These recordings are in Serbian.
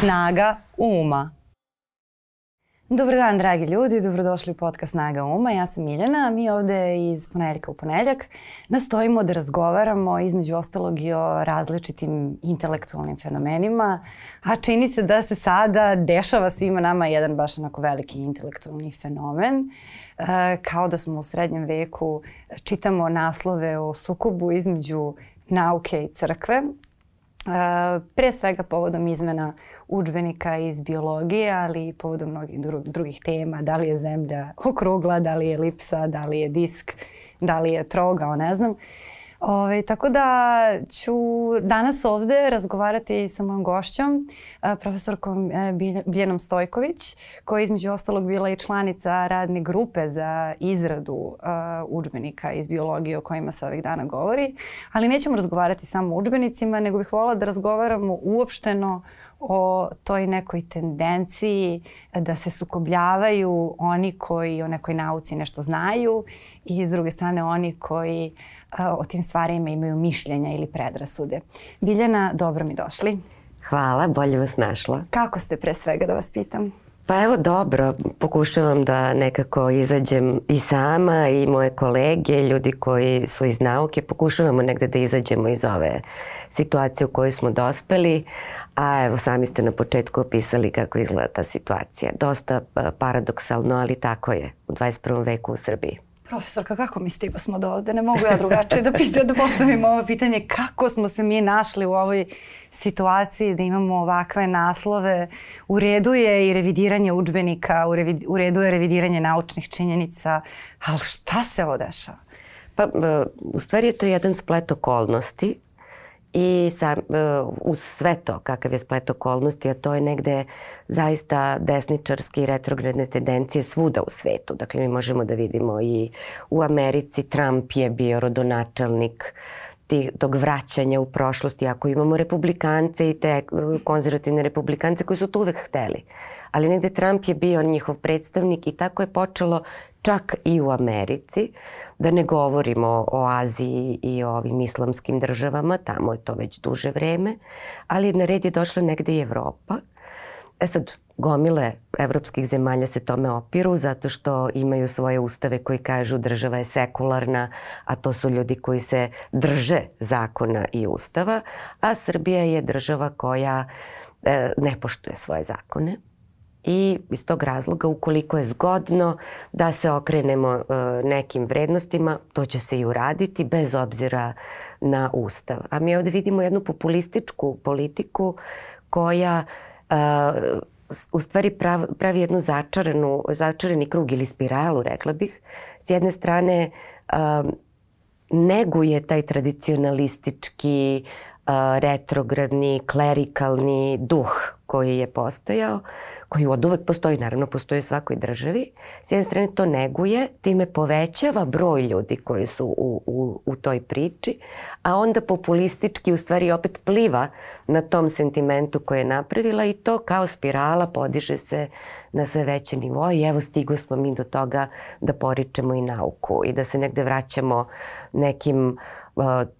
Snaga uma. Dobar dan, dragi ljudi, dobrodošli u podcast Snaga uma. Ja sam Miljana, a mi ovde iz ponedeljka u ponedeljak nastojimo da razgovaramo između ostalog i o različitim intelektualnim fenomenima, a čini se da se sada dešava svima nama jedan baš onako veliki intelektualni fenomen. E, kao da smo u srednjem veku čitamo naslove o sukobu između nauke i crkve, pre svega povodom izmena učbenika iz biologije, ali i povodom mnogih drugih tema, da li je zemlja okrugla, da li je elipsa, da li je disk, da li je trogao, ne znam. Ove, tako da ću danas ovde razgovarati sa mojom gošćom, profesorkom e, Biljenom Stojković, koja je između ostalog bila i članica radne grupe za izradu uh, učbenika iz biologije o kojima se ovih dana govori. Ali nećemo razgovarati samo o učbenicima, nego bih volila da razgovaramo uopšteno o toj nekoj tendenciji da se sukobljavaju oni koji o nekoj nauci nešto znaju i s druge strane oni koji o tim stvarima imaju mišljenja ili predrasude. Biljana, dobro mi došli. Hvala, bolje vas našla. Kako ste pre svega da vas pitam? Pa evo dobro, pokušavam da nekako izađem i sama i moje kolege, ljudi koji su iz nauke, pokušavamo negde da izađemo iz ove situacije u kojoj smo dospeli, a evo sami ste na početku opisali kako izgleda ta situacija. Dosta paradoksalno, ali tako je u 21. veku u Srbiji. Profesorka, kako mi stigo smo do ovde? Ne mogu ja drugačije da, pita, da postavim ovo pitanje. Kako smo se mi našli u ovoj situaciji da imamo ovakve naslove? U redu je i revidiranje učbenika, u, revid, u redu je revidiranje naučnih činjenica, ali šta se ovo dešava? Pa, u stvari je to jedan splet okolnosti i sa, uh, uz sve to kakav je splet okolnosti, a to je negde zaista desničarske i retrogradne tendencije svuda u svetu. Dakle, mi možemo da vidimo i u Americi Trump je bio rodonačelnik tog vraćanja u prošlosti, ako imamo republikance i te konzervativne republikance koji su to uvek hteli. Ali negde Trump je bio njihov predstavnik i tako je počelo čak i u Americi, da ne govorimo o Aziji i o ovim islamskim državama, tamo je to već duže vreme, ali na red je došla negde i Evropa. E sad, gomile evropskih zemalja se tome opiru zato što imaju svoje ustave koji kažu država je sekularna, a to su ljudi koji se drže zakona i ustava, a Srbija je država koja e, ne poštuje svoje zakone i iz tog razloga ukoliko je zgodno da se okrenemo e, nekim vrednostima, to će se i uraditi bez obzira na ustav. A mi ovde vidimo jednu populističku politiku koja e, u stvari pravi, pravi jednu začaranu, začarani krug ili spiralu, rekla bih. S jedne strane um, neguje taj tradicionalistički, uh, retrogradni, klerikalni duh koji je postojao, koji od uvek postoji, naravno postoji u svakoj državi, s jedne strane to neguje, time povećava broj ljudi koji su u, u, u toj priči, a onda populistički u stvari opet pliva na tom sentimentu koje je napravila i to kao spirala podiže se na sve veće nivo i evo stigu smo mi do toga da poričemo i nauku i da se negde vraćamo nekim uh,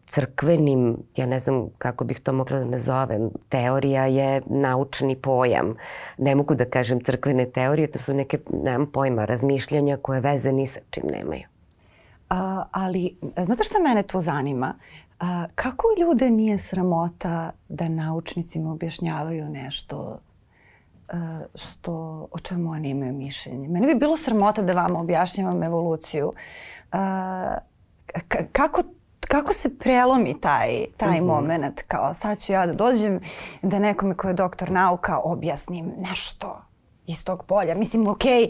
crkvenim, ja ne znam kako bih to mogla da nazovem, teorija je naučni pojam. Ne mogu da kažem crkvene teorije, to su neke, nemam pojma, razmišljanja koje veze ni sa čim nemaju. A, ali, znate šta mene to zanima? A, kako ljude nije sramota da naučnicima objašnjavaju nešto što, o čemu oni imaju mišljenje? Mene bi bilo sramota da vama objašnjavam evoluciju. Kako kako se prelomi taj, taj mm -hmm. moment kao sad ću ja da dođem da nekome ko je doktor nauka objasnim nešto iz tog polja. Mislim, ok, e,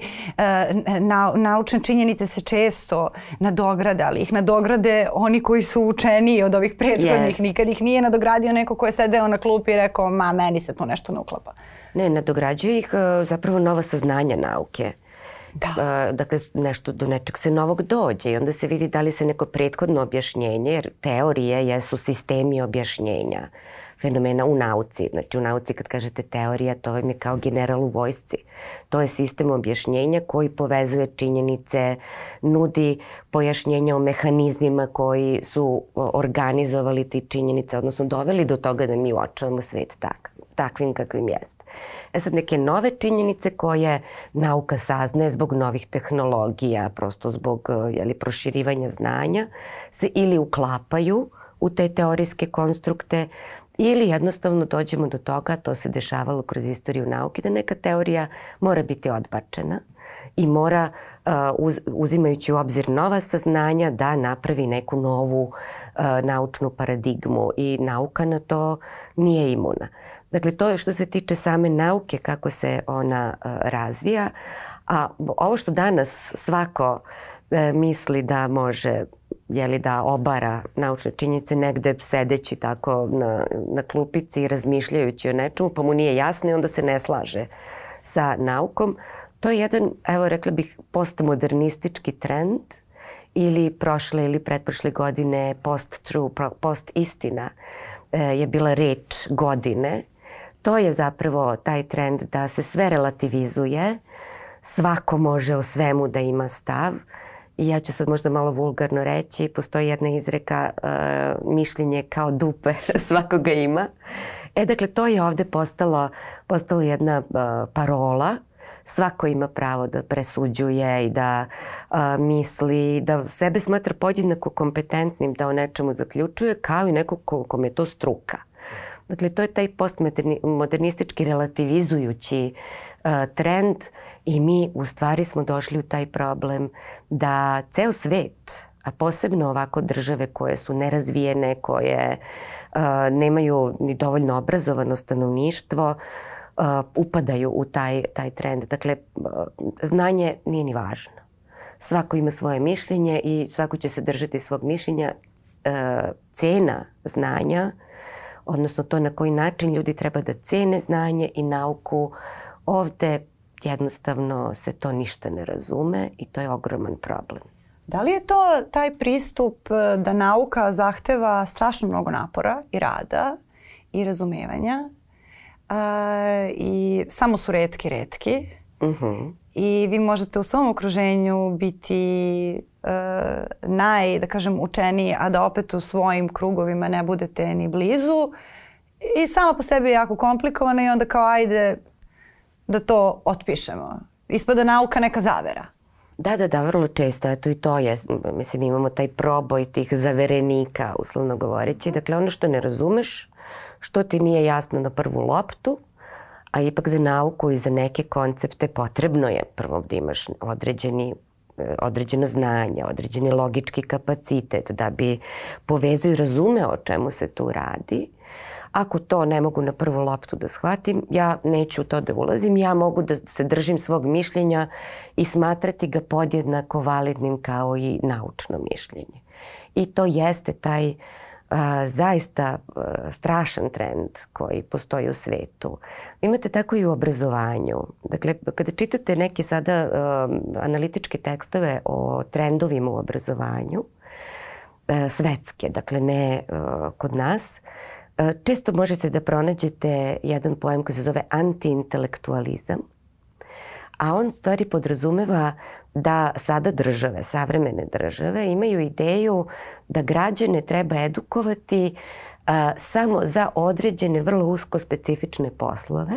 na, naučne činjenice se često nadograde, ali ih nadograde oni koji su učeni od ovih prethodnih. Yes. Nikad ih nije nadogradio neko ko je sedeo na klupi i rekao, ma, meni se tu nešto ne uklapa. Ne, nadograđuje ih e, zapravo nova saznanja nauke. Da. Dakle, nešto do nečeg se novog dođe i onda se vidi da li se neko prethodno objašnjenje, jer teorije jesu sistemi objašnjenja fenomena u nauci. Znači u nauci kad kažete teorija, to vam je kao general u vojsci. To je sistem objašnjenja koji povezuje činjenice, nudi pojašnjenja o mehanizmima koji su organizovali ti činjenice, odnosno doveli do toga da mi uočavamo svet tak, takvim kakvim jeste. E sad neke nove činjenice koje nauka saznaje zbog novih tehnologija, prosto zbog jeli, proširivanja znanja, se ili uklapaju u te teorijske konstrukte Ili jednostavno dođemo do toga, to se dešavalo kroz istoriju nauke, da neka teorija mora biti odbačena i mora, uh, uz, uzimajući u obzir nova saznanja, da napravi neku novu uh, naučnu paradigmu i nauka na to nije imuna. Dakle, to je što se tiče same nauke, kako se ona uh, razvija, a ovo što danas svako misli da može jeli, da obara naučne činjenice negde sedeći tako na, na klupici i razmišljajući o nečemu, pa mu nije jasno i onda se ne slaže sa naukom. To je jedan, evo rekla bih, postmodernistički trend ili prošle ili pretprošle godine post-true, post-istina e, je bila reč godine. To je zapravo taj trend da se sve relativizuje, svako može o svemu da ima stav, I ja ću sad možda malo vulgarno reći, postoji jedna izreka, uh, mišljenje kao dupe, svakoga ima. E, dakle, to je ovde postalo, postalo jedna uh, parola, svako ima pravo da presuđuje i da uh, misli, da sebe smatra podjednako kompetentnim da o nečemu zaključuje, kao i neko ko, kom je to struka. Dakle, to je taj postmodernistički relativizujući uh, trend i mi u stvari smo došli u taj problem da ceo svet, a posebno ovako države koje su nerazvijene, koje uh, nemaju ni dovoljno obrazovano stanovništvo, uh, upadaju u taj, taj trend. Dakle, znanje nije ni važno. Svako ima svoje mišljenje i svako će se držati svog mišljenja. Cena znanja odnosno to na koji način ljudi treba da cene znanje i nauku. Ovde jednostavno se to ništa ne razume i to je ogroman problem. Da li je to taj pristup e, da nauka zahteva strašno mnogo napora i rada i razumevanja a, i samo su redki redki uh mhm. -huh. I vi možete u svom okruženju biti uh, naj, da kažem, učeniji, a da opet u svojim krugovima ne budete ni blizu i sama po sebi je jako komplikovana i onda kao ajde da to otpišemo. Ispada nauka neka zavera. Da, da, da, vrlo često, eto i to je, mislim, imamo taj proboj tih zaverenika, uslovno govoreći. Dakle, ono što ne razumeš, što ti nije jasno na prvu loptu, a ipak za nauku i za neke koncepte potrebno je prvo da imaš određeni određeno znanje, određeni logički kapacitet da bi povezao i razumeo o čemu se tu radi. Ako to ne mogu na prvu loptu da shvatim, ja neću to da ulazim, ja mogu da se držim svog mišljenja i smatrati ga podjednako validnim kao i naučno mišljenje. I to jeste taj a, zaista a, strašan trend koji postoji u svetu. Imate tako i u obrazovanju. Dakle, kada čitate neke sada a, analitičke tekstove o trendovima u obrazovanju, a, svetske, dakle ne a, kod nas, a, često možete da pronađete jedan pojem koji se zove antiintelektualizam, a on stvari podrazumeva da sada države, savremene države imaju ideju da građane treba edukovati a, samo za određene vrlo usko specifične poslove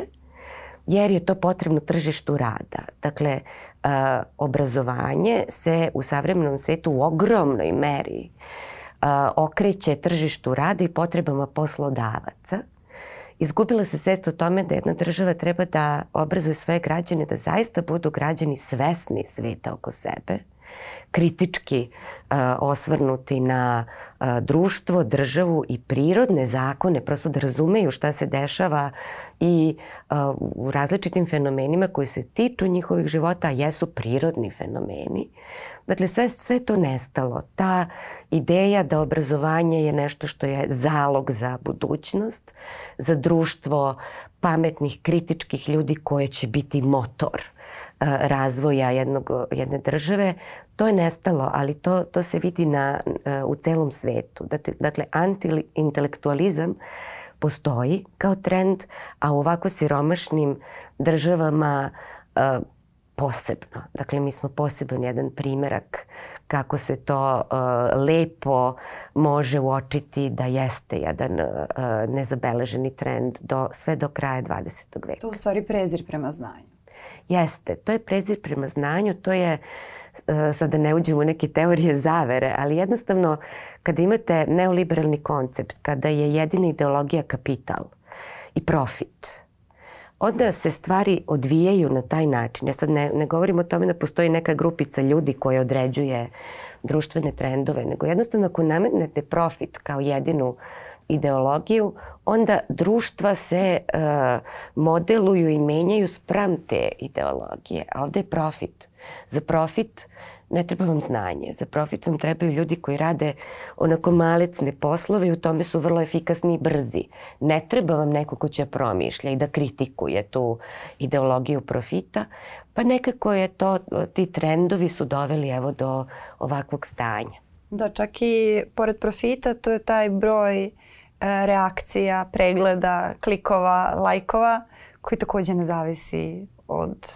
jer je to potrebno tržištu rada. Dakle, a, obrazovanje se u savremenom svetu u ogromnoj meri a, okreće tržištu rada i potrebama poslodavaca izgubila se svest o tome da jedna država treba da obrazuje svoje građane, da zaista budu građani svesni sveta oko sebe, kritički osvrnuti na društvo, državu i prirodne zakone, prosto da razumeju šta se dešava i u različitim fenomenima koji se tiču njihovih života, a jesu prirodni fenomeni. Dakle, sve, sve to nestalo. Ta ideja da obrazovanje je nešto što je zalog za budućnost, za društvo pametnih, kritičkih ljudi koje će biti motor razvoja jednog, jedne države, to je nestalo, ali to, to se vidi na, u celom svetu. Dakle, antiintelektualizam postoji kao trend, a u ovako siromašnim državama posebno. Dakle, mi smo poseban jedan primerak kako se to uh, lepo može uočiti da jeste jedan uh, nezabeleženi trend do, sve do kraja 20. veka. To u stvari prezir prema znanju. Jeste, to je prezir prema znanju, to je uh, sad da ne uđemo u neke teorije zavere, ali jednostavno kada imate neoliberalni koncept, kada je jedina ideologija kapital i profit, onda se stvari odvijaju na taj način. Ja sad ne, ne govorim o tome da postoji neka grupica ljudi koja određuje društvene trendove, nego jednostavno ako nametnete profit kao jedinu ideologiju, onda društva se uh, modeluju i menjaju spram te ideologije. A ovde je profit. Za profit ne treba vam znanje. Za profit vam trebaju ljudi koji rade onako malecne poslove i u tome su vrlo efikasni i brzi. Ne treba vam neko ko će promišlja i da kritikuje tu ideologiju profita, pa nekako je to, ti trendovi su doveli evo do ovakvog stanja. Da, čak i pored profita to je taj broj e, reakcija, pregleda, klikova, lajkova koji takođe ne zavisi od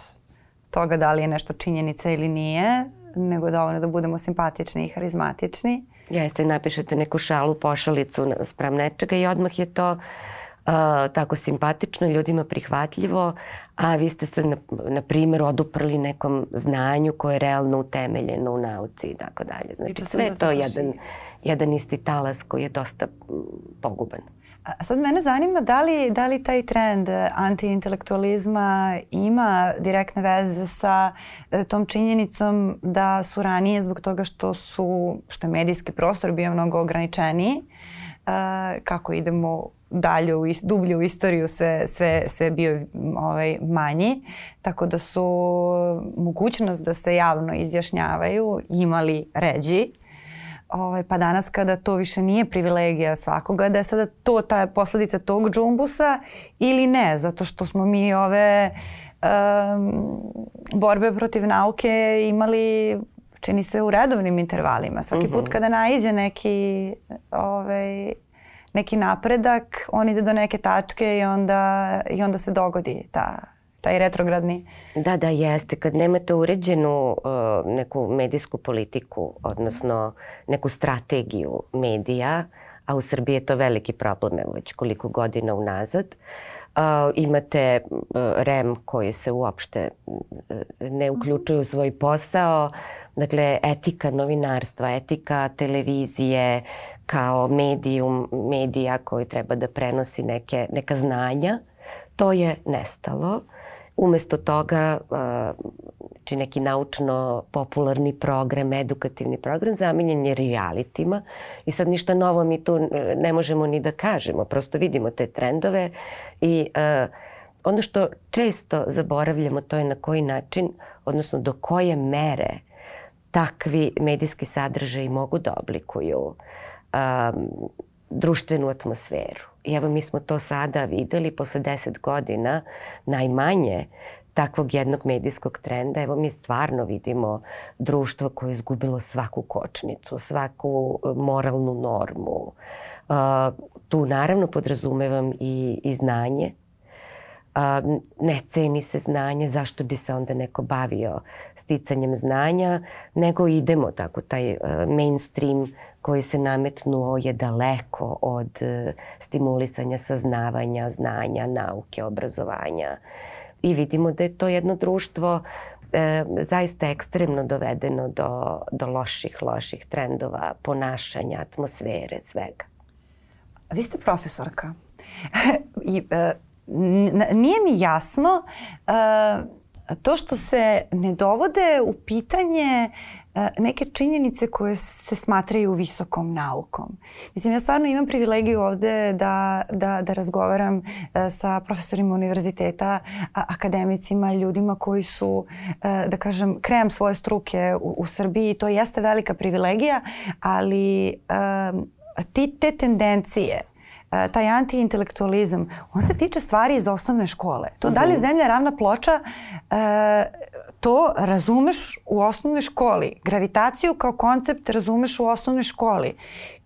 toga da li je nešto činjenica ili nije, nego dovoljno da budemo simpatični i harizmatični. Jeste, napišete neku šalu, pošalicu sprem nečega i odmah je to uh, tako simpatično, ljudima prihvatljivo, a vi ste se, na, na primjer, oduprli nekom znanju koje je realno utemeljeno u nauci i tako dalje. Znači, sve je to jedan, jedan isti talas koji je dosta poguban. A sad mene zanima da li, da li taj trend antiintelektualizma ima direktne veze sa e, tom činjenicom da su ranije zbog toga što su, što je medijski prostor bio mnogo ograničeniji, e, kako idemo dalje, u, dublje u istoriju sve, sve, sve bio ovaj, manji, tako da su mogućnost da se javno izjašnjavaju imali ređi Ovaj, pa danas kada to više nije privilegija svakoga, da je sada to ta posledica tog džumbusa ili ne, zato što smo mi ove um, borbe protiv nauke imali čini se u redovnim intervalima. Svaki put mhm. kada naiđe neki ovaj, neki napredak, on ide do neke tačke i onda, i onda se dogodi ta taj retrogradni. Da, da, jeste. Kad nemate uređenu uh, neku medijsku politiku, odnosno neku strategiju medija, a u Srbiji je to veliki problem, evo već koliko godina unazad, uh, imate uh, REM koji se uopšte uh, ne uključuju u svoj posao, dakle etika novinarstva, etika televizije kao medijum, medija koji treba da prenosi neke, neka znanja, to je nestalo. Umesto toga, či neki naučno-popularni program, edukativni program, zamenjen je realitima i sad ništa novo mi tu ne možemo ni da kažemo, prosto vidimo te trendove i ono što često zaboravljamo to je na koji način, odnosno do koje mere takvi medijski sadržaji mogu da oblikuju um, društvenu atmosferu. I evo mi smo to sada videli posle deset godina najmanje takvog jednog medijskog trenda. Evo mi stvarno vidimo društvo koje je izgubilo svaku kočnicu, svaku e, moralnu normu. Uh, tu naravno podrazumevam i, i znanje. Uh, ne ceni se znanje, zašto bi se onda neko bavio sticanjem znanja, nego idemo tako taj uh, mainstream koji se nametnuo je daleko od e, stimulisanja saznavanja, znanja, nauke, obrazovanja. I vidimo da je to jedno društvo e, zaista ekstremno dovedeno do, do loših, loših trendova, ponašanja, atmosfere, svega. Vi ste profesorka. I, e, nije mi jasno e, to što se ne dovode u pitanje e, neke činjenice koje se smatraju visokom naukom. Mislim, ja stvarno imam privilegiju ovde da, da, da razgovaram e, sa profesorima univerziteta, akademicima, ljudima koji su, e, da kažem, kream svoje struke u, u Srbiji. To jeste velika privilegija, ali ti, te tendencije taj antiintelektualizam, on se tiče stvari iz osnovne škole. To da li mhm. zemlja ravna ploča, uh, to razumeš u osnovnoj školi. Gravitaciju kao koncept razumeš u osnovnoj školi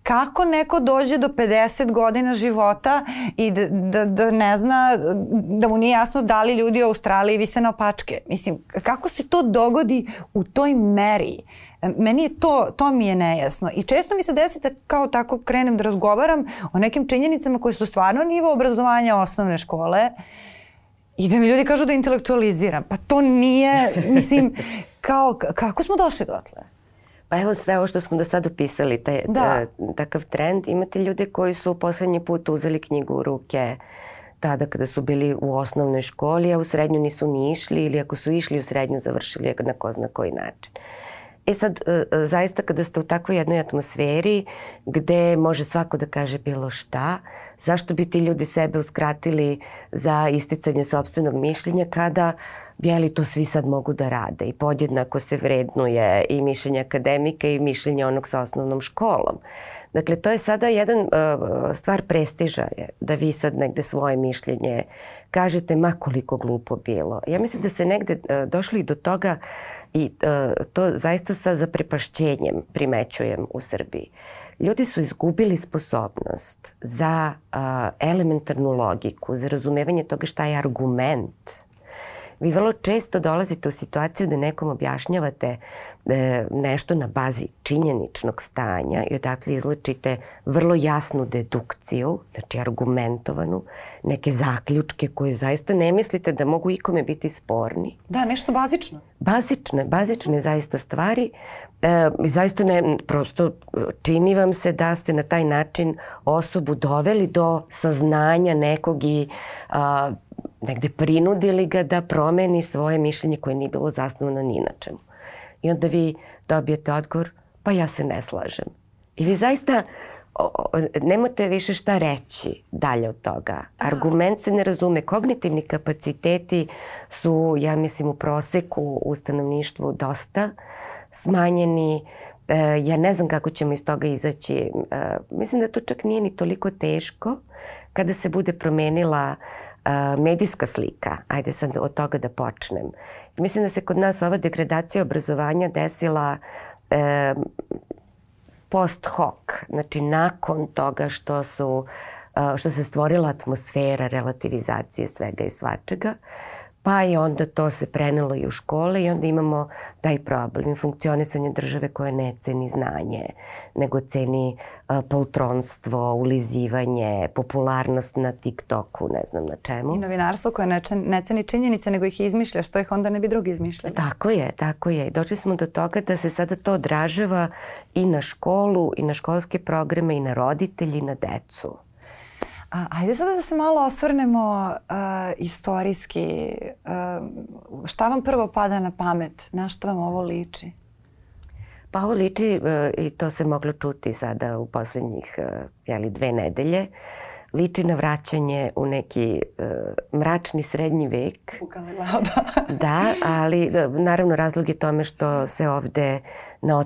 kako neko dođe do 50 godina života i da, da, da ne zna, da mu nije jasno da li ljudi u Australiji vise na opačke. Mislim, kako se to dogodi u toj meri? Meni je to, to mi je nejasno. I često mi se desi da kao tako krenem da razgovaram o nekim činjenicama koje su stvarno nivo obrazovanja osnovne škole i da mi ljudi kažu da intelektualiziram. Pa to nije, mislim, kao, kako smo došli dotle? Pa evo sve ovo što smo do sada opisali, taj, da. takav trend. Imate ljude koji su poslednji put uzeli knjigu u ruke tada kada su bili u osnovnoj školi, a u srednju nisu ni išli ili ako su išli u srednju završili na ko zna koji način. E sad, e, e, zaista kada ste u takvoj jednoj atmosferi gde može svako da kaže bilo šta, zašto bi ti ljudi sebe uskratili za isticanje sobstvenog mišljenja kada bijeli to svi sad mogu da rade i podjednako se vrednuje i mišljenje akademika i mišljenje onog sa osnovnom školom. Dakle, to je sada jedan uh, stvar prestiža je da vi sad negde svoje mišljenje kažete ma koliko glupo bilo. Ja mislim da se negde uh, došli do toga i uh, to zaista sa zaprepašćenjem primećujem u Srbiji. Ljudi su izgubili sposobnost za uh, elementarnu logiku, za razumevanje toga šta je argument vi vrlo često dolazite u situaciju da nekom objašnjavate e, nešto na bazi činjeničnog stanja i odatle izlačite vrlo jasnu dedukciju, znači argumentovanu, neke zaključke koje zaista ne mislite da mogu ikome biti sporni. Da, nešto bazično. Bazične, bazične zaista stvari. E, zaista ne, prosto čini vam se da ste na taj način osobu doveli do saznanja nekog i a, negde prinudili ga da promeni svoje mišljenje koje nije bilo zasnovano ni na čemu. I onda vi dobijete odgovor, pa ja se ne slažem. I vi zaista nemate više šta reći dalje od toga. Argument se ne razume. Kognitivni kapaciteti su, ja mislim, u proseku u stanovništvu dosta smanjeni. E, ja ne znam kako ćemo iz toga izaći. E, mislim da to čak nije ni toliko teško kada se bude promenila medijska slika, ajde sad od toga da počnem. Mislim da se kod nas ova degradacija obrazovanja desila e, post hoc, znači nakon toga što su što se stvorila atmosfera relativizacije svega i svačega. Pa i onda to se prenelo i u škole i onda imamo taj problem funkcionisanje države koje ne ceni znanje, nego ceni uh, poltronstvo, ulizivanje, popularnost na TikToku, ne znam na čemu. I novinarstvo koje ne, ne ceni činjenice, nego ih izmišlja, što ih onda ne bi drugi izmišljali. Tako je, tako je. Došli smo do toga da se sada to odražava i na školu, i na školske programe, i na roditelji, i na decu. A, ajde sada da se malo osvrnemo uh, istorijski. Uh, šta vam prvo pada na pamet? Na što vam ovo liči? Pa ovo liči, uh, i to se moglo čuti sada u poslednjih uh, jeli, dve nedelje, liči na vraćanje u neki uh, mračni srednji vek. U Galileo, da. da, ali naravno razlog je tome što se ovde na,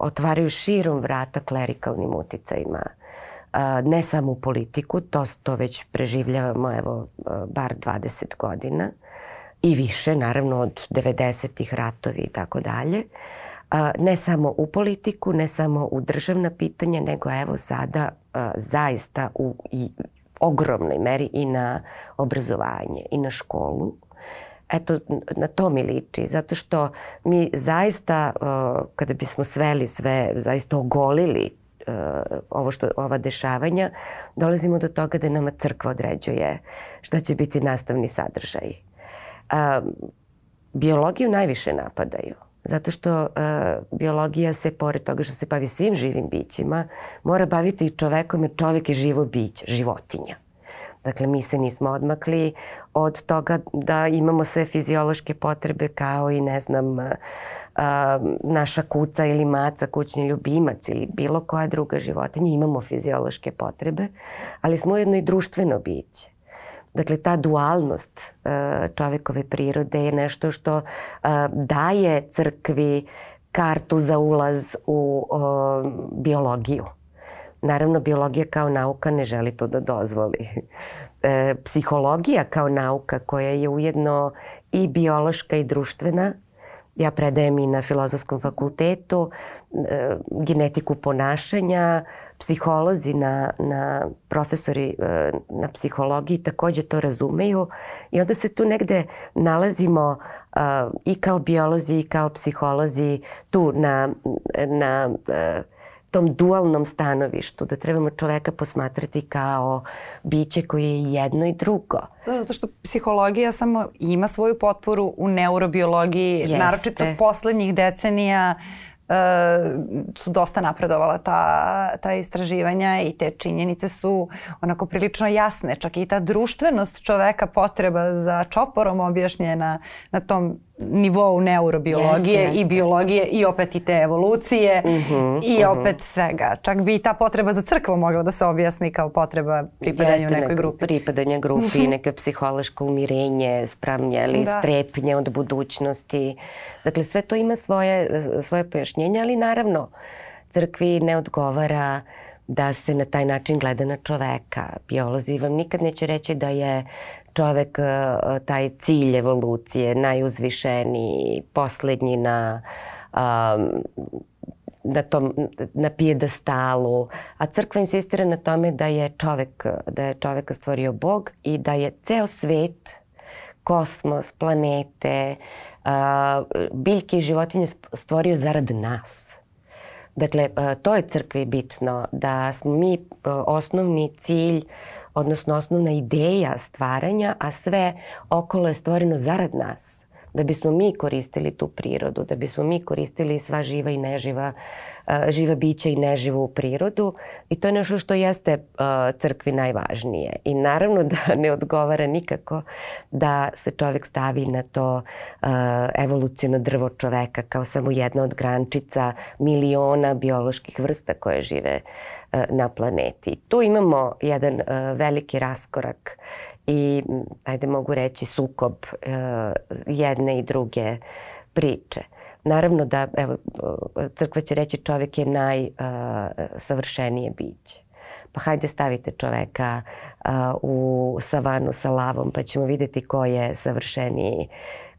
otvaraju širom vrata klerikalnim uticajima ne samo u politiku, to, to već preživljavamo evo bar 20 godina i više, naravno od 90-ih ratovi i tako dalje. Ne samo u politiku, ne samo u državna pitanja, nego evo sada zaista u ogromnoj meri i na obrazovanje i na školu. Eto, na to mi liči, zato što mi zaista, kada bismo sveli sve, zaista ogolili ovo što, ova dešavanja, dolazimo do toga da nama crkva određuje šta će biti nastavni sadržaj. Uh, biologiju najviše napadaju. Zato što uh, biologija se, pored toga što se bavi svim živim bićima, mora baviti i čovekom jer čovek je živo biće, životinja. Dakle, mi se nismo odmakli od toga da imamo sve fiziološke potrebe kao i, ne znam, a, naša kuca ili maca, kućni ljubimac ili bilo koja druga životinja, imamo fiziološke potrebe, ali smo ujedno i društveno biće. Dakle, ta dualnost a, čovekove prirode je nešto što a, daje crkvi kartu za ulaz u biologiju. Naravno, biologija kao nauka ne želi to da dozvoli. E, psihologija kao nauka koja je ujedno i biološka i društvena, ja predajem i na filozofskom fakultetu, e, genetiku ponašanja, psiholozi na, na profesori e, na psihologiji takođe to razumeju i onda se tu negde nalazimo e, i kao biolozi i kao psiholozi tu na, na tom dualnom stanovištu, da trebamo čoveka posmatrati kao biće koje je jedno i drugo. Da, zato što psihologija samo ima svoju potporu u neurobiologiji, Jeste. naročito poslednjih decenija uh, su dosta napredovala ta, ta istraživanja i te činjenice su onako prilično jasne. Čak i ta društvenost čoveka potreba za čoporom objašnjena na tom nivou neurobiologije jeste, jeste. i biologije i opet i te evolucije uh -huh, i uh mhm. -huh. opet svega. Čak bi i ta potreba za crkvom mogla da se objasni kao potreba pripadanja jeste, nekoj grupi. Pripadanja grupi, uh mhm. -huh. neke psihološko umirenje, spremnje da. strepnje od budućnosti. Dakle, sve to ima svoje, svoje pojašnjenje, ali naravno crkvi ne odgovara da se na taj način gleda na čoveka. Biolozi vam nikad neće reći da je čovek e, taj cilj evolucije, najuzvišeniji, poslednji na, um, na, tom, na pijedastalu, a crkva insistira na tome da je čovek, da je čoveka stvorio Bog i da je ceo svet, kosmos, planete, uh, biljke i životinje stvorio zarad nas. Dakle, uh, to je crkvi bitno, da smo mi uh, osnovni cilj odnosno osnovna ideja stvaranja, a sve okolo je stvoreno zarad nas da bismo mi koristili tu prirodu, da bismo mi koristili sva živa i neživa, živa bića i neživu prirodu i to je nešto što jeste crkvi najvažnije. I naravno da ne odgovara nikako da se čovek stavi na to evolucijno drvo čoveka kao samo jedna od grančica miliona bioloških vrsta koje žive E, na planeti. Tu imamo jedan e, veliki raskorak i, ajde mogu reći, sukob e, jedne i druge priče. Naravno da, evo, crkva će reći čovjek je najsavršenije biće. Pa hajde stavite čoveka u savanu sa lavom pa ćemo videti ko je savršeniji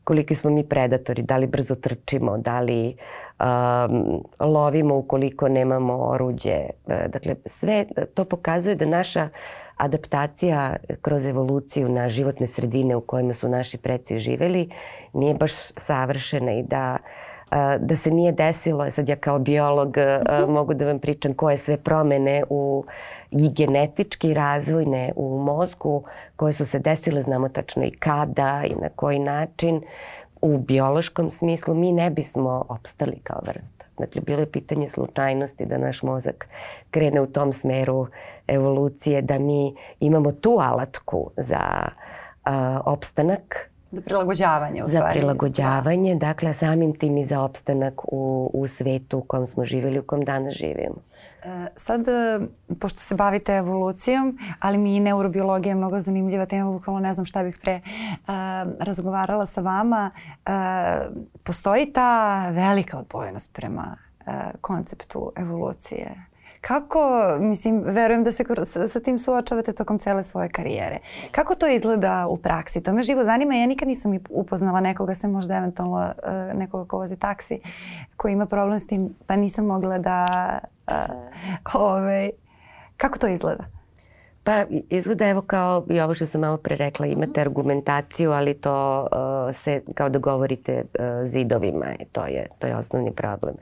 koliki smo mi predatori, da li brzo trčimo, da li um, lovimo ukoliko nemamo oruđe. E, dakle, sve to pokazuje da naša adaptacija kroz evoluciju na životne sredine u kojima su naši preci živeli nije baš savršena i da da se nije desilo, sad ja kao biolog mogu da vam pričam koje sve promene u i genetički i razvojne u mozgu koje su se desile, znamo tačno i kada i na koji način, u biološkom smislu mi ne bismo opstali kao vrsta. Dakle, bilo je pitanje slučajnosti da naš mozak krene u tom smeru evolucije, da mi imamo tu alatku za uh, opstanak Za prilagođavanje u stvari. Za prilagođavanje, da. dakle samim tim i za opstanak u, u svetu u kom smo živjeli, u kom danas živimo. E, sad, e, pošto se bavite evolucijom, ali mi i neurobiologija je mnogo zanimljiva tema, bukvalno ne znam šta bih pre uh, razgovarala sa vama. Uh, postoji ta velika odbojenost prema uh, konceptu evolucije Kako, mislim, verujem da se sa, sa tim suočavate tokom cele svoje karijere. Kako to izgleda u praksi? To me živo zanima. Ja nikad nisam upoznala nekoga, se možda eventualno uh, nekoga ko vozi taksi, koji ima problem s tim, pa nisam mogla da... Uh, ovaj, kako to izgleda? Pa izgleda evo kao i ovo što sam malo pre rekla, imate argumentaciju, ali to uh, se kao da govorite uh, zidovima, e, to je, to je osnovni problem.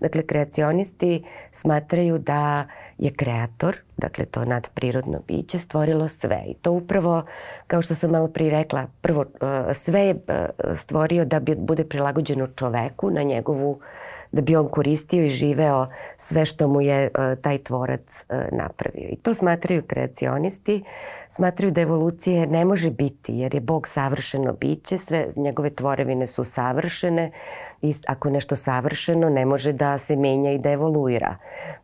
Dakle, kreacionisti smatraju da je kreator, dakle to nadprirodno biće, stvorilo sve. I to upravo, kao što sam malo pre rekla, prvo uh, sve je uh, stvorio da bi bude prilagođeno čoveku na njegovu da bi on koristio i živeo sve što mu je uh, taj tvorac napravio. I to smatraju kreacionisti, smatraju da evolucije ne može biti jer je Bog savršeno biće, sve njegove tvorevine su savršene i ako je nešto savršeno ne može da se menja i da evoluira.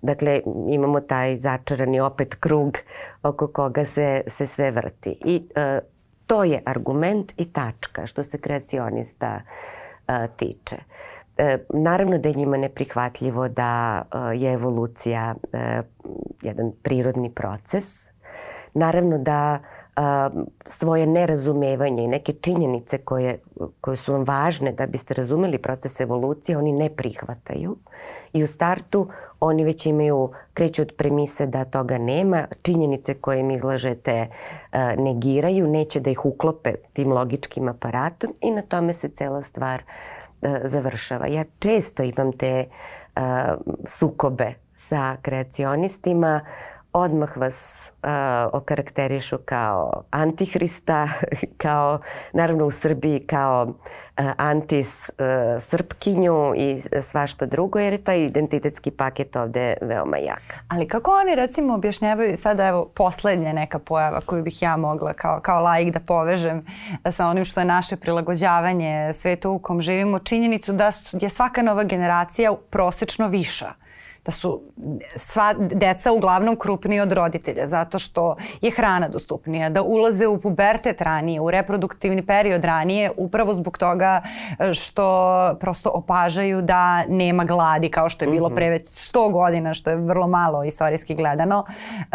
Dakle, imamo taj začarani opet krug oko koga se, se sve vrti. I uh, to je argument i tačka što se kreacionista uh, tiče. E, naravno da je njima neprihvatljivo da e, je evolucija e, jedan prirodni proces. Naravno da a, svoje nerazumevanje i neke činjenice koje, koje su vam važne da biste razumeli proces evolucije, oni ne prihvataju. I u startu oni već imaju, kreću od premise da toga nema, činjenice koje im izlažete a, negiraju, neće da ih uklope tim logičkim aparatom i na tome se cela stvar a, završava. Ja često imam te a, sukobe sa kreacionistima, odmah vas uh, okarakterišu kao antihrista, kao naravno u Srbiji kao uh, antis uh, i svašta drugo jer je taj identitetski paket ovde veoma jak. Ali kako oni recimo objašnjavaju sada evo poslednja neka pojava koju bih ja mogla kao, kao laik da povežem sa onim što je naše prilagođavanje svetu u kom živimo, činjenicu da je svaka nova generacija prosečno viša da su sva deca uglavnom krupniji od roditelja zato što je hrana dostupnija, da ulaze u pubertet ranije, u reproduktivni period ranije upravo zbog toga e, što prosto opažaju da nema gladi kao što je bilo mhm. pre već 100 godina što je vrlo malo istorijski gledano e,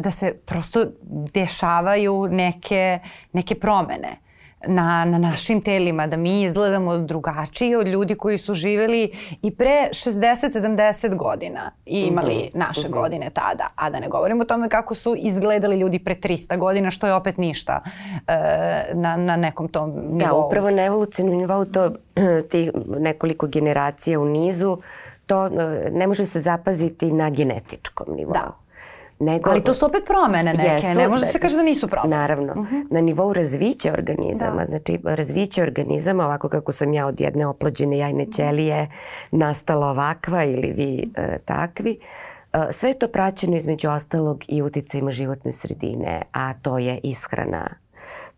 da se prosto dešavaju neke, neke promene na, na našim telima, da mi izgledamo drugačije od ljudi koji su živeli i pre 60-70 godina i imali mm -hmm. naše mm -hmm. godine tada. A da ne govorimo o tome kako su izgledali ljudi pre 300 godina, što je opet ništa e, na, na nekom tom da, nivou. Da, upravo na evolucijnom nivou to tih nekoliko generacija u nizu, to e, ne može se zapaziti na genetičkom nivou. Da. Nego, Ali to su opet promene neke, jesu, ne može da, se kaže da nisu promene. Naravno, uh mhm. -huh. na nivou razvića organizama, da. znači razviće organizama ovako kako sam ja od jedne oplođene jajne ćelije nastala ovakva ili vi e, takvi, e, sve je to praćeno između ostalog i uticajima životne sredine, a to je ishrana,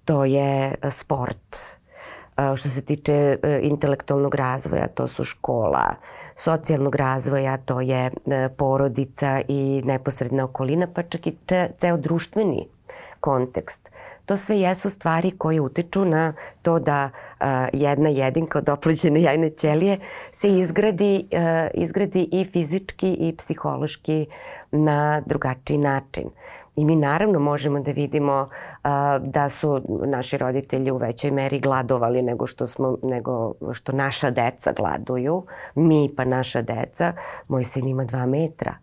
to je e, sport, e, što se tiče e, intelektualnog razvoja, to su škola, socijalnog razvoja, to je e, porodica i neposredna okolina, pa čak i ceo društveni kontekst. To sve jesu stvari koje utiču na to da a, jedna jedinka od oplođene jajne ćelije se izgradi, a, izgradi i fizički i psihološki na drugačiji način. I mi naravno možemo da vidimo a, da su naši roditelji u većoj meri gladovali nego što, smo, nego što naša deca gladuju. Mi pa naša deca. Moj sin ima dva metra.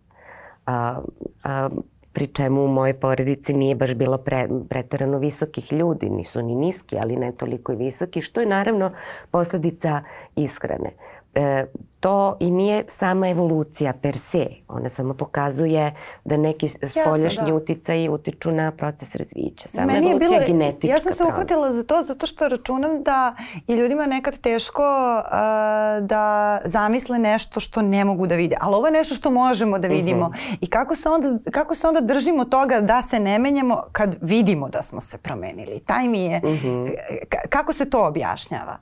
A, a, pri čemu u mojoj porodici nije baš bilo pre, pretarano visokih ljudi, nisu ni niski, ali ne toliko i visoki, što je naravno posledica ishrane e, to i nije sama evolucija per se. Ona samo pokazuje da neki spoljašnji da. uticaji utiču na proces razvića. Sama Meni evolucija je, bilo, je genetička. Ja sam se uhvatila za to zato što računam da je ljudima nekad teško uh, da zamisle nešto što ne mogu da vide. Ali ovo je nešto što možemo da vidimo. Uh mhm. -huh. I kako se, onda, kako se onda držimo toga da se ne menjamo kad vidimo da smo se promenili. Taj mi je... Uh mhm. -huh. Kako se to objašnjava?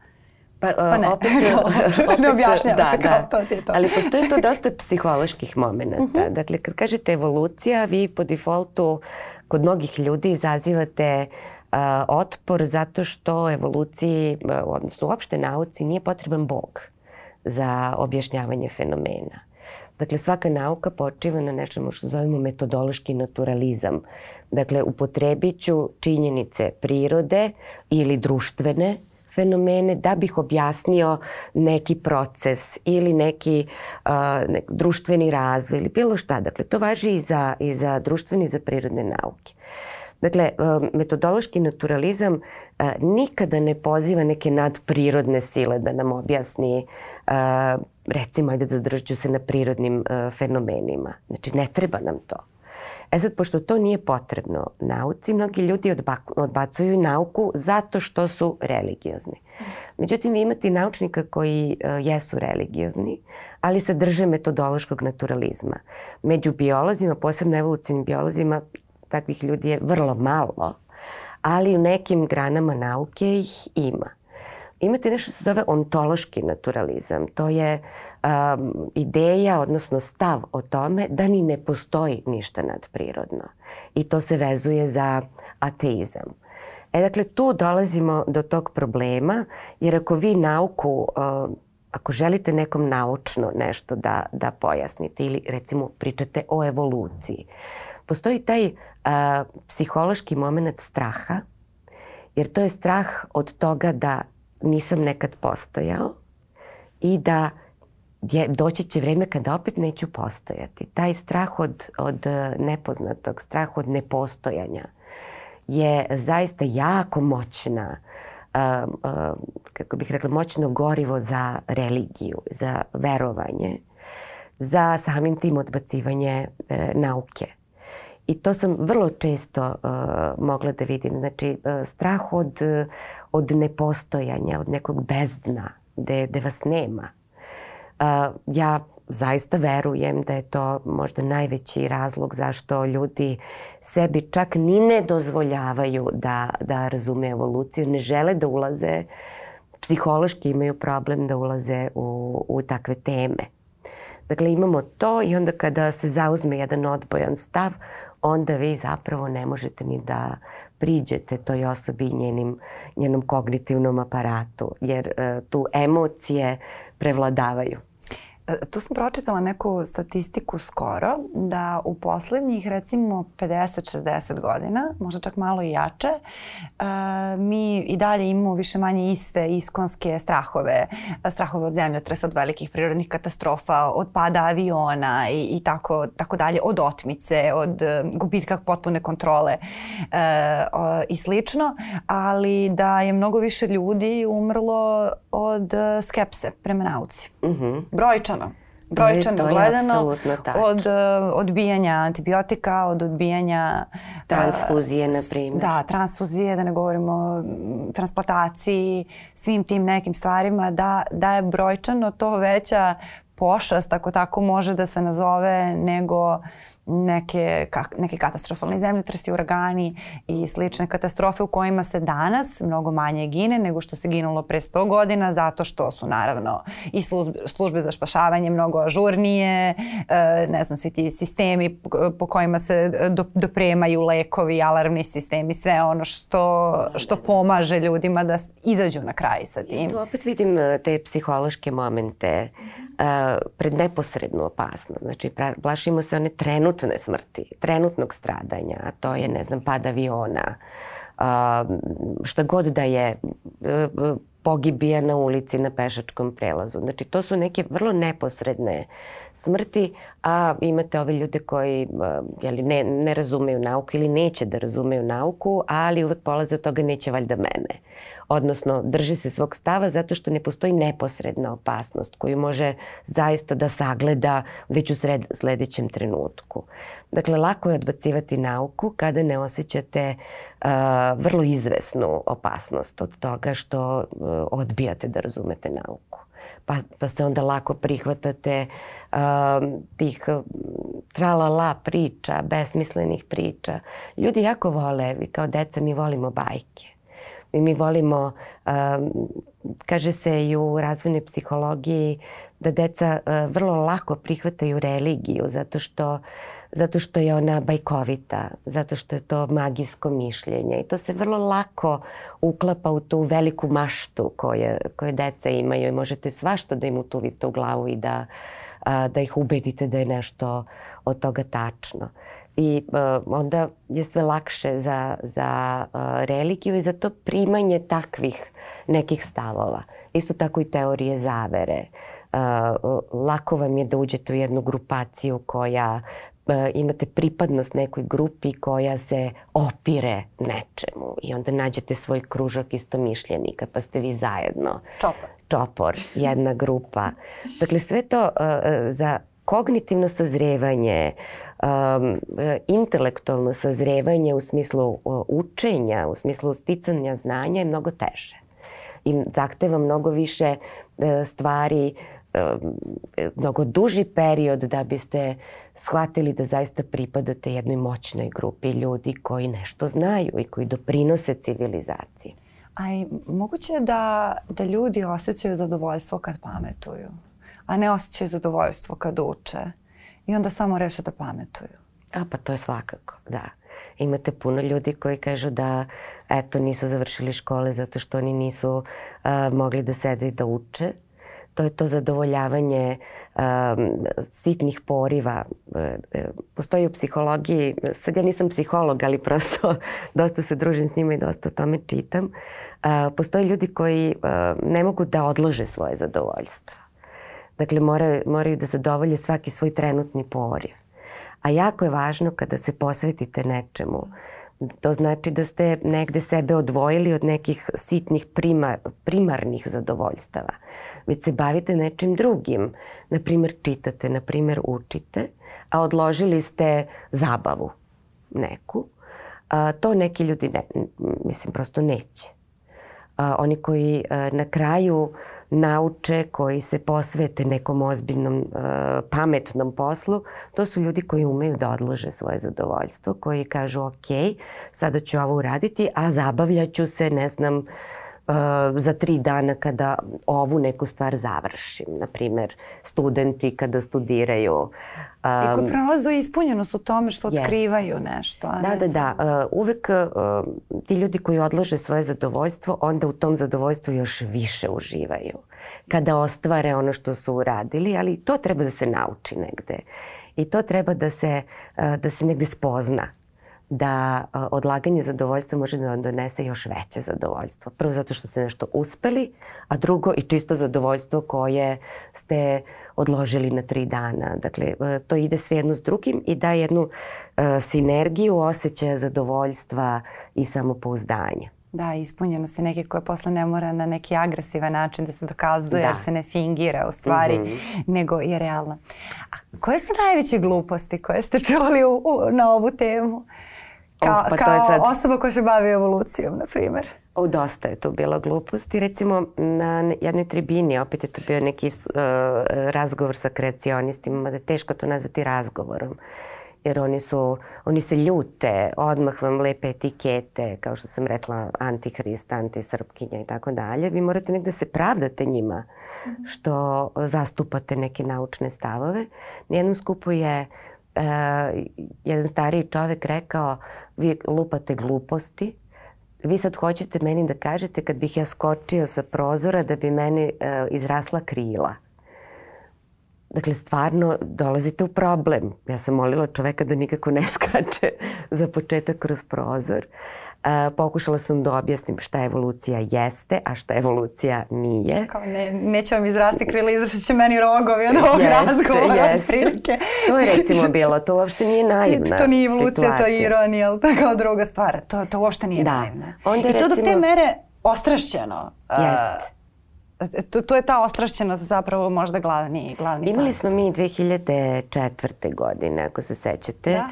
Pa, pa ne, opet, opet, ne objašnjava da, se kao da. to ti je to. Ali postoji to dosta psiholoških momenta. Uh mhm. -huh. Dakle, kad kažete evolucija, vi po defaultu kod mnogih ljudi izazivate uh, otpor zato što evoluciji, odnosno uopšte nauci, nije potreban Bog za objašnjavanje fenomena. Dakle, svaka nauka počiva na nečemu što zovemo metodološki naturalizam. Dakle, upotrebit ću činjenice prirode ili društvene, fenomene da bih objasnio neki proces ili neki uh, nek, društveni razvoj ili bilo šta. Dakle, to važi i za, i za društveni i za prirodne nauke. Dakle, metodološki naturalizam nikada ne poziva neke nadprirodne sile da nam objasni, recimo, ajde zadržat ću se na prirodnim fenomenima. Znači, ne treba nam to. E sad, pošto to nije potrebno nauci, mnogi ljudi odbacuju nauku zato što su religiozni. Međutim, vi imate naučnika koji uh, jesu religiozni, ali se drže metodološkog naturalizma. Među biolozima, posebno evolucijnim biolozima, takvih ljudi je vrlo malo, ali u nekim granama nauke ih ima imate nešto što se zove ontološki naturalizam. To je um, ideja, odnosno stav o tome da ni ne postoji ništa nadprirodno. I to se vezuje za ateizam. E, dakle, tu dolazimo do tog problema, jer ako vi nauku uh, ako želite nekom naučno nešto da, da pojasnite ili recimo pričate o evoluciji, postoji taj a, psihološki moment straha, jer to je strah od toga da nisam nekad postojao i da je, doći će vreme kada opet neću postojati. Taj strah od, od nepoznatog, strah od nepostojanja je zaista jako moćna uh, uh, kako bih rekla, moćno gorivo za religiju, za verovanje, za samim tim odbacivanje uh, nauke. I to sam vrlo često uh, mogla da vidim. Znači, uh, strah od, od nepostojanja, od nekog bezdna, gde, gde vas nema. Uh, ja zaista verujem da je to možda najveći razlog zašto ljudi sebi čak ni ne dozvoljavaju da, da razume evoluciju, ne žele da ulaze, psihološki imaju problem da ulaze u, u takve teme. Dakle, imamo to i onda kada se zauzme jedan odbojan stav, onda vi zapravo ne možete ni da priđete toj osobi i njenim, njenom kognitivnom aparatu, jer uh, tu emocije prevladavaju. E, tu sam pročitala neku statistiku skoro da u poslednjih recimo 50-60 godina, možda čak malo i jače, uh, mi i dalje imamo više manje iste iskonske strahove, strahove od zemljotresa, od velikih prirodnih katastrofa, od pada aviona i, i tako, tako dalje, od otmice, od uh, gubitka potpune kontrole i slično, ali da je mnogo više ljudi umrlo od skepse prema nauci. Mm -hmm. Brojčano brojčano. Brojčano gledano od uh, odbijanja antibiotika, od odbijanja transfuzije na primjer. Da, transfuzije, da ne govorimo o transplantaciji, svim tim nekim stvarima da da je brojčano to veća pošast ako tako može da se nazove nego neke, kak, neke katastrofalne zemljotresi, uragani i slične katastrofe u kojima se danas mnogo manje gine nego što se ginulo pre 100 godina zato što su naravno i službe, službe za spašavanje mnogo ažurnije, e, ne znam, svi ti sistemi po kojima se do, dopremaju lekovi, alarmni sistemi, sve ono što, što pomaže ljudima da izađu na kraj sa tim. Ja tu opet vidim e, te psihološke momente uh, pred neposrednu opasnost. Znači, plašimo se one trenutne smrti, trenutnog stradanja, a to je, ne znam, pad aviona, šta god da je uh, pogibija na ulici na pešačkom prelazu. Znači, to su neke vrlo neposredne smrti, a imate ove ljude koji jeli, ne, ne razumeju nauku ili neće da razumeju nauku, ali uvek polaze od toga neće valjda mene odnosno drži se svog stava zato što ne postoji neposredna opasnost koju može zaista da sagleda već u sred, sledećem trenutku. Dakle, lako je odbacivati nauku kada ne osjećate uh, vrlo izvesnu opasnost od toga što uh, odbijate da razumete nauku. Pa, pa se onda lako prihvatate uh, tih tralala priča, besmislenih priča. Ljudi jako vole, vi kao deca mi volimo bajke i mi volimo, um, kaže se i u razvojnoj psihologiji da deca uh, vrlo lako prihvataju religiju zato što zato što je ona bajkovita, zato što je to magijsko mišljenje. I to se vrlo lako uklapa u tu veliku maštu koje, koje deca imaju. I možete svašta da im utuvite u glavu i da, da ih ubedite da je nešto od toga tačno i uh, onda je sve lakše za, za uh, religiju i za to primanje takvih nekih stavova. Isto tako i teorije zavere. Uh, lako vam je da uđete u jednu grupaciju koja uh, imate pripadnost nekoj grupi koja se opire nečemu i onda nađete svoj kružok istomišljenika pa ste vi zajedno. Čopor. Čopor, jedna grupa. Dakle, sve to uh, za kognitivno sazrevanje, um, intelektualno sazrevanje u smislu učenja, u smislu sticanja znanja je mnogo teže. I zahteva mnogo više e, stvari, um, mnogo duži period da biste shvatili da zaista pripadate jednoj moćnoj grupi ljudi koji nešto znaju i koji doprinose civilizaciji. A i moguće da, da ljudi osjećaju zadovoljstvo kad pametuju? A ne osjećaju zadovoljstvo kad uče i onda samo reše da pametuju. A pa to je svakako, da. Imate puno ljudi koji kažu da eto nisu završili škole zato što oni nisu uh, mogli da sede i da uče, to je to zadovoljavanje um, sitnih poriva. E, e, postoji u psihologiji, sad ja nisam psiholog, ali prosto dosta se družim s njima i dosta o tome čitam. Uh, postoje ljudi koji uh, ne mogu da odlože svoje zadovoljstvo. Dakle, moraju, moraju da zadovolje svaki svoj trenutni poriv. A jako je važno kada se posvetite nečemu, To znači da ste negde sebe odvojili od nekih sitnih primar, primarnih zadovoljstava. Već se bavite nečim drugim. Naprimer, čitate, naprimer, učite, a odložili ste zabavu neku. A, to neki ljudi, ne, mislim, prosto neće. A, oni koji na kraju nauče, koji se posvete nekom ozbiljnom, pametnom poslu, to su ljudi koji umeju da odlože svoje zadovoljstvo, koji kažu ok, sada ću ovo uraditi, a zabavljaću se, ne znam, za tri dana kada ovu neku stvar završim. Naprimer, studenti kada studiraju. Um, I koji pronalazu ispunjenost u tome što yes. otkrivaju nešto. A da, ne da, da. Uh, uvek uh, ti ljudi koji odlože svoje zadovoljstvo, onda u tom zadovoljstvu još više uživaju. Kada ostvare ono što su uradili, ali to treba da se nauči negde. I to treba da se, uh, da se negde spozna da odlaganje zadovoljstva može da vam donese još veće zadovoljstvo. Prvo zato što ste nešto uspeli, a drugo i čisto zadovoljstvo koje ste odložili na tri dana. Dakle, to ide sve jedno s drugim i daje jednu sinergiju osjećaja zadovoljstva i samopouzdanja. Da, ispunjenosti neke koje posle ne mora na neki agresivan način da se dokazuje da. jer se ne fingira u stvari, mm -hmm. nego je realna. A koje su najveće gluposti koje ste čuli u, u, na ovu temu? Ka, oh, pa kao to je sad... osoba koja se bavi evolucijom, na primjer. O, dosta je to bilo gluposti. Recimo, na jednoj tribini, opet je to bio neki uh, razgovor sa kreacionistima, mada je teško to nazvati razgovorom. Jer oni su, oni se ljute, odmah vam lepe etikete, kao što sam rekla, antihrist, antisrpkinja i tako dalje. Vi morate negde se pravdate njima što zastupate neke naučne stavove. Na jednom skupu je jedan stariji čovek rekao, vi lupate gluposti, vi sad hoćete meni da kažete kad bih ja skočio sa prozora da bi meni uh, izrasla krila. Dakle, stvarno dolazite u problem. Ja sam molila čoveka da nikako ne skače za početak kroz prozor. Uh, pokušala sam da objasnim šta evolucija jeste, a šta evolucija nije. Kao ne, neće vam izrasti krila, izrašit će meni rogovi od ovog jeste, razgovora. Jeste. To je recimo bilo, to uopšte nije naivna To nije evolucija, situacija. to je ironija, ali to je kao druga stvar. To, to uopšte nije da. naivna. Onda, I to recimo, do te mere ostrašćeno. Jeste. Uh, to, to je ta ostrašćenost zapravo možda glavni, glavni Imali smo mi 2004. godine, ako se sećate. Da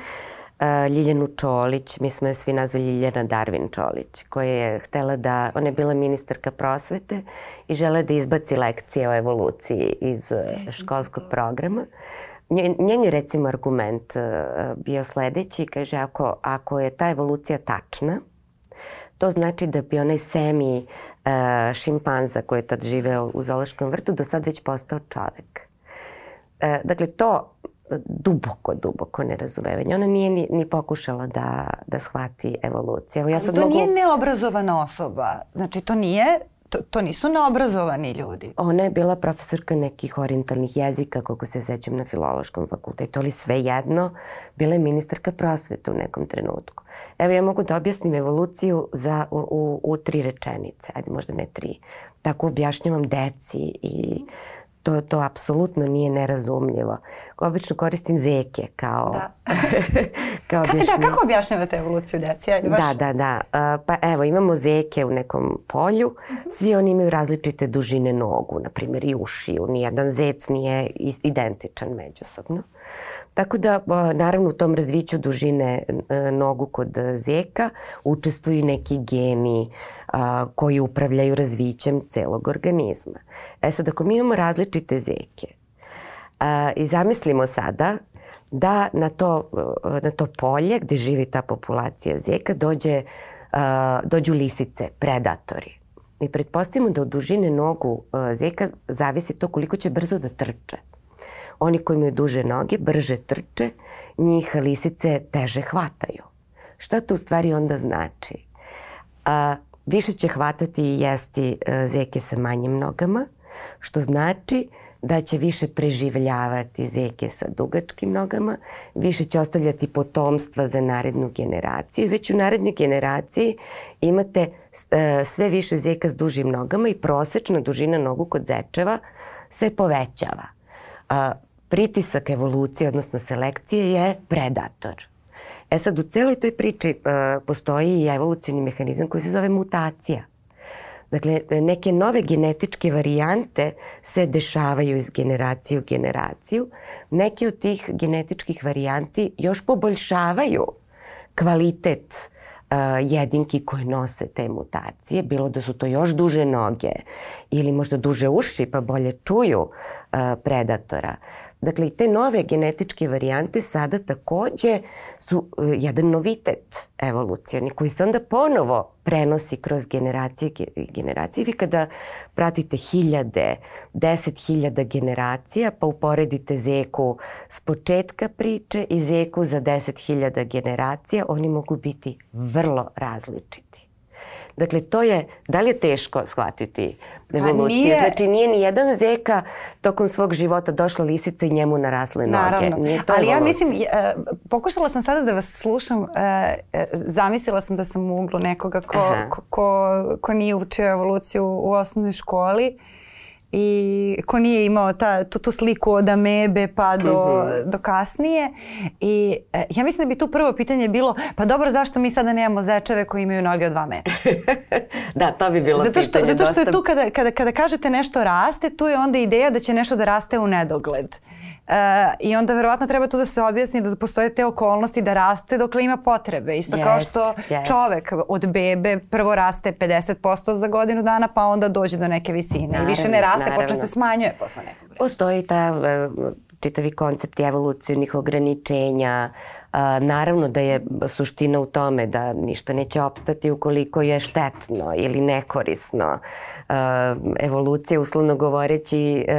Ljiljanu Čolić, mi smo je svi nazvali Ljiljana Darvin Čolić, koja je htela da, ona je bila ministarka prosvete i žele da izbaci lekcije o evoluciji iz e, školskog programa. Njen je recimo argument e, bio sledeći, kaže ako, ako je ta evolucija tačna, to znači da bi onaj semi uh, šimpanza koji je tad živeo u zoološkom vrtu do sad već postao čovek. Dakle, to duboko, duboko nerazumevanje. Ona nije ni, ni pokušala da, da shvati evoluciju. Evo, ja sad to mogu... nije neobrazovana osoba. Znači, to nije to, to nisu neobrazovani ljudi. Ona je bila profesorka nekih orientalnih jezika, koliko se sećam na filološkom fakultetu, ali sve jedno, bila je ministarka prosveta u nekom trenutku. Evo ja mogu da objasnim evoluciju za, u, u, u tri rečenice, ajde možda ne tri. Tako objašnjavam deci i to, to apsolutno nije nerazumljivo. Obično koristim zeke kao... Da. kao kako, da, kako objašnjavate evoluciju deci? Ajde, baš. Da, da, da. Uh, pa evo, imamo zeke u nekom polju. Uh mhm. -huh. Svi oni imaju različite dužine nogu, na primjer i ušiju. Nijedan zec nije identičan međusobno. Tako da, naravno, u tom razviću dužine nogu kod zeka učestvuju neki geni koji upravljaju razvićem celog organizma. E sad, ako mi imamo različite zeke i zamislimo sada da na to, na to polje gde živi ta populacija zeka dođe, dođu lisice, predatori. I pretpostavimo da od dužine nogu zeka zavisi to koliko će brzo da trče. Oni koji imaju duže noge brže trče, njih lisice teže hvataju. Šta to u stvari onda znači? A, više će hvatati i jesti e, zeke sa manjim nogama, što znači da će više preživljavati zeke sa dugačkim nogama, više će ostavljati potomstva za narednu generaciju. Već u narednoj generaciji imate e, sve više zeka s dužim nogama i prosečna dužina nogu kod zečeva se povećava. Pritisak evolucije, odnosno selekcije, je predator. E sad, u celoj toj priči uh, postoji i evolucijni mehanizam koji se zove mutacija. Dakle, neke nove genetičke varijante se dešavaju iz generacije u generaciju. Neke od tih genetičkih varijanti još poboljšavaju kvalitet uh, jedinki koje nose te mutacije, bilo da su to još duže noge ili možda duže uši pa bolje čuju uh, predatora. Dakle, i te nove genetičke varijante sada takođe su e, jedan novitet evolucijani koji se onda ponovo prenosi kroz generacije i generacije. Vi kada pratite hiljade, deset hiljada generacija, pa uporedite Zeku s početka priče i Zeku za deset hiljada generacija, oni mogu biti vrlo različiti. Dakle, to je, da li je teško shvatiti evoluciju? Pa nije... Znači, nije ni jedan zeka tokom svog života došla lisica i njemu narasle noge. Naravno. Nije to Ali evolucija. ja mislim, uh, pokušala sam sada da vas slušam, uh, zamislila sam da sam u uglu nekoga ko, ko, ko, ko nije učio evoluciju u osnovnoj školi i ko nije imao ta, tu, tu sliku od amebe pa do, mm -hmm. do kasnije. I e, ja mislim da bi tu prvo pitanje bilo, pa dobro, zašto mi sada nemamo zečeve koji imaju noge od 2 metra? da, to bi bilo zato što, pitanje. Zato što je tu kada, kada, kada kažete nešto raste, tu je onda ideja da će nešto da raste u nedogled. Uh, I onda verovatno treba tu da se objasni da postoje te okolnosti da raste dokle ima potrebe. Isto yes, kao što yes. čovek od bebe prvo raste 50% za godinu dana pa onda dođe do neke visine. Naravno, I više ne raste, naravno. počne se smanjuje posle nekog vremena. Postoji ta uh, čitavi koncept evolucijnih ograničenja, A, naravno da je suština u tome da ništa neće opstati ukoliko je štetno ili nekorisno. A, evolucija, uslovno govoreći, a,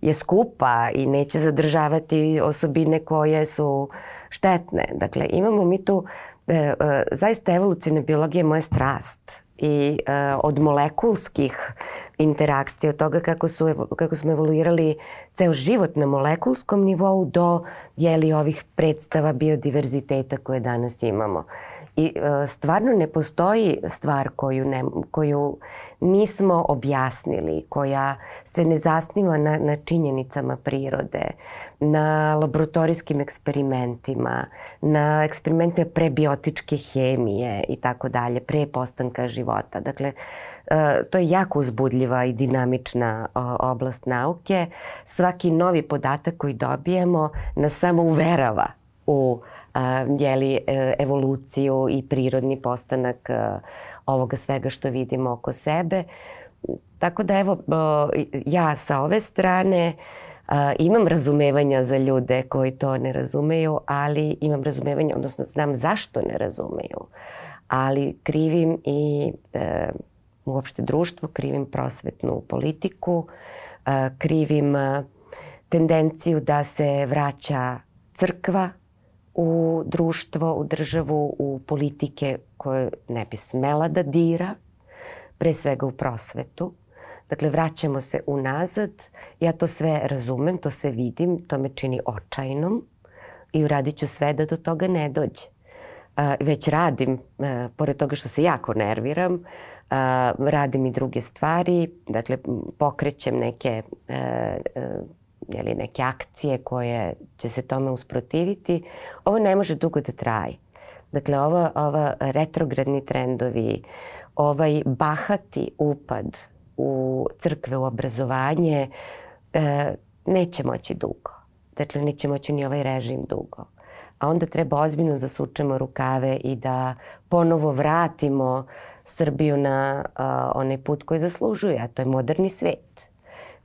je skupa i neće zadržavati osobine koje su štetne. Dakle, imamo mi tu, e, e, zaista evolucijna biologija je moja strast i e, od molekulskih interakcija, od toga kako, su, kako smo evoluirali ceo život na molekulskom nivou do jeli, ovih predstava biodiverziteta koje danas imamo. I e, stvarno ne postoji stvar koju, ne, koju nismo objasnili, koja se ne zasniva na, na činjenicama prirode, na laboratorijskim eksperimentima, na eksperimentima prebiotičke hemije i tako dalje, pre postanka života. Dakle, e, to je jako uzbudljiva i dinamična oblast nauke. Svaki novi podatak koji dobijemo nas samo uverava u jeli, e, evoluciju i prirodni postanak ovoga svega što vidimo oko sebe. Tako da evo, ja sa ove strane imam razumevanja za ljude koji to ne razumeju, ali imam razumevanja, odnosno znam zašto ne razumeju. Ali krivim i e, uopšte društvo, krivim prosvetnu politiku, e, krivim tendenciju da se vraća crkva u društvo, u državu, u politike koje ne bi smela da dira, pre svega u prosvetu. Dakle, vraćamo se unazad. Ja to sve razumem, to sve vidim, to me čini očajnom i uradit ću sve da do toga ne dođe. Već radim, pored toga što se jako nerviram, radim i druge stvari, dakle, pokrećem neke a, a, jeli, neke akcije koje će se tome usprotiviti, ovo ne može dugo da traje. Dakle, ova, ova retrogradni trendovi, ovaj bahati upad u crkve, u obrazovanje, e, neće moći dugo. Dakle, neće moći ni ovaj režim dugo. A onda treba ozbiljno da sučemo rukave i da ponovo vratimo Srbiju na a, onaj put koji zaslužuje, a to je moderni svet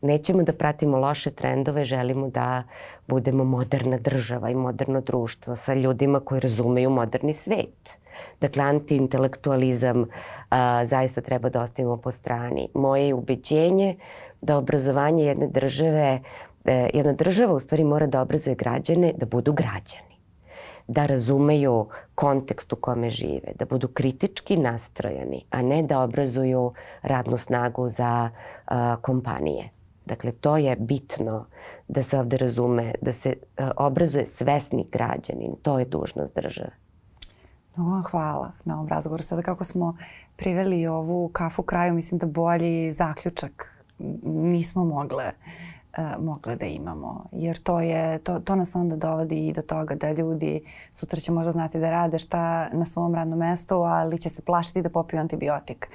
nećemo da pratimo loše trendove, želimo da budemo moderna država i moderno društvo sa ljudima koji razumeju moderni svet. Dakle, antiintelektualizam a, zaista treba da ostavimo po strani. Moje je ubeđenje da obrazovanje jedne države, e, jedna država u stvari mora da obrazuje građane da budu građani. da razumeju kontekst u kome žive, da budu kritički nastrojeni, a ne da obrazuju radnu snagu za uh, kompanije. Dakle, to je bitno da se ovde razume, da se uh, obrazuje svesni građanin. To je dužnost države. No, hvala na ovom razgovoru. Sada kako smo priveli ovu kafu kraju, mislim da bolji zaključak nismo mogle uh, mogle da imamo. Jer to, je, to, to nas onda dovodi i do toga da ljudi sutra će možda znati da rade šta na svom radnom mestu, ali će se plašiti da popiju antibiotik.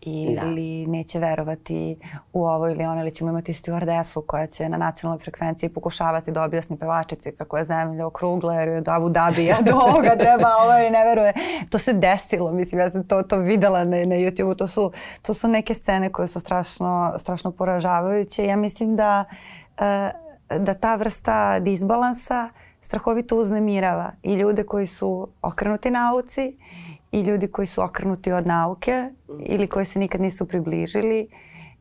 Ili da. neće verovati u ovo ili ono, ili ćemo imati stewardesu koja će na nacionalnoj frekvenciji pokušavati da objasni pevačici kako je zemlja okrugla jer je od Abu Dhabija do ovoga treba ovo i ne veruje. To se desilo, mislim, ja sam to, to videla na, na YouTube-u. To su, to su neke scene koje su strašno, strašno poražavajuće. Ja mislim da E, da ta vrsta disbalansa strahovito uznemirava i ljude koji su okrenuti nauci i ljudi koji su okrenuti od nauke ili koji se nikad nisu približili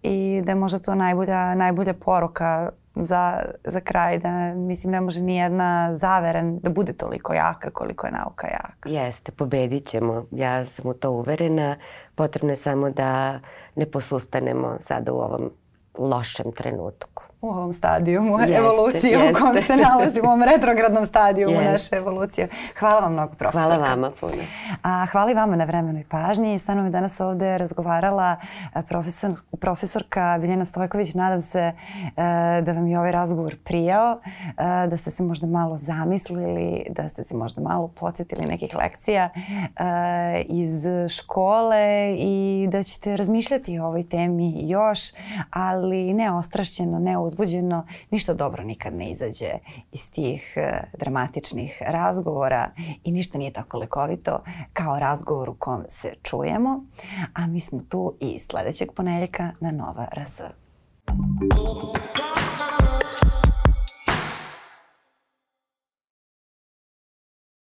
i da je možda to najbolja, najbolja poruka za, za kraj da mislim ne može ni jedna zaveren da bude toliko jaka koliko je nauka jaka. Jeste, pobedit ćemo. Ja sam u to uverena. Potrebno je samo da ne posustanemo sada u ovom lošem trenutku u ovom stadijumu jeste, evolucije jeste. u kom se nalazimo, u ovom retrogradnom stadijumu jeste. naše evolucije. Hvala vam mnogo, profesorka. Hvala vama puno. A, hvala i vama na vremenu i pažnji. Sa mnom je danas ovde razgovarala profesor, profesorka Biljana Stojković. Nadam se e, da vam je ovaj razgovor prijao, e, da ste se možda malo zamislili, da ste se možda malo podsjetili nekih lekcija e, iz škole i da ćete razmišljati o ovoj temi još, ali ne ostrašćeno, ne uz uzbuđeno, ništa dobro nikad ne izađe iz tih e, dramatičnih razgovora i ništa nije tako lekovito kao razgovor u kom se čujemo. A mi smo tu i sledećeg ponedeljka na Nova RS. Thank you.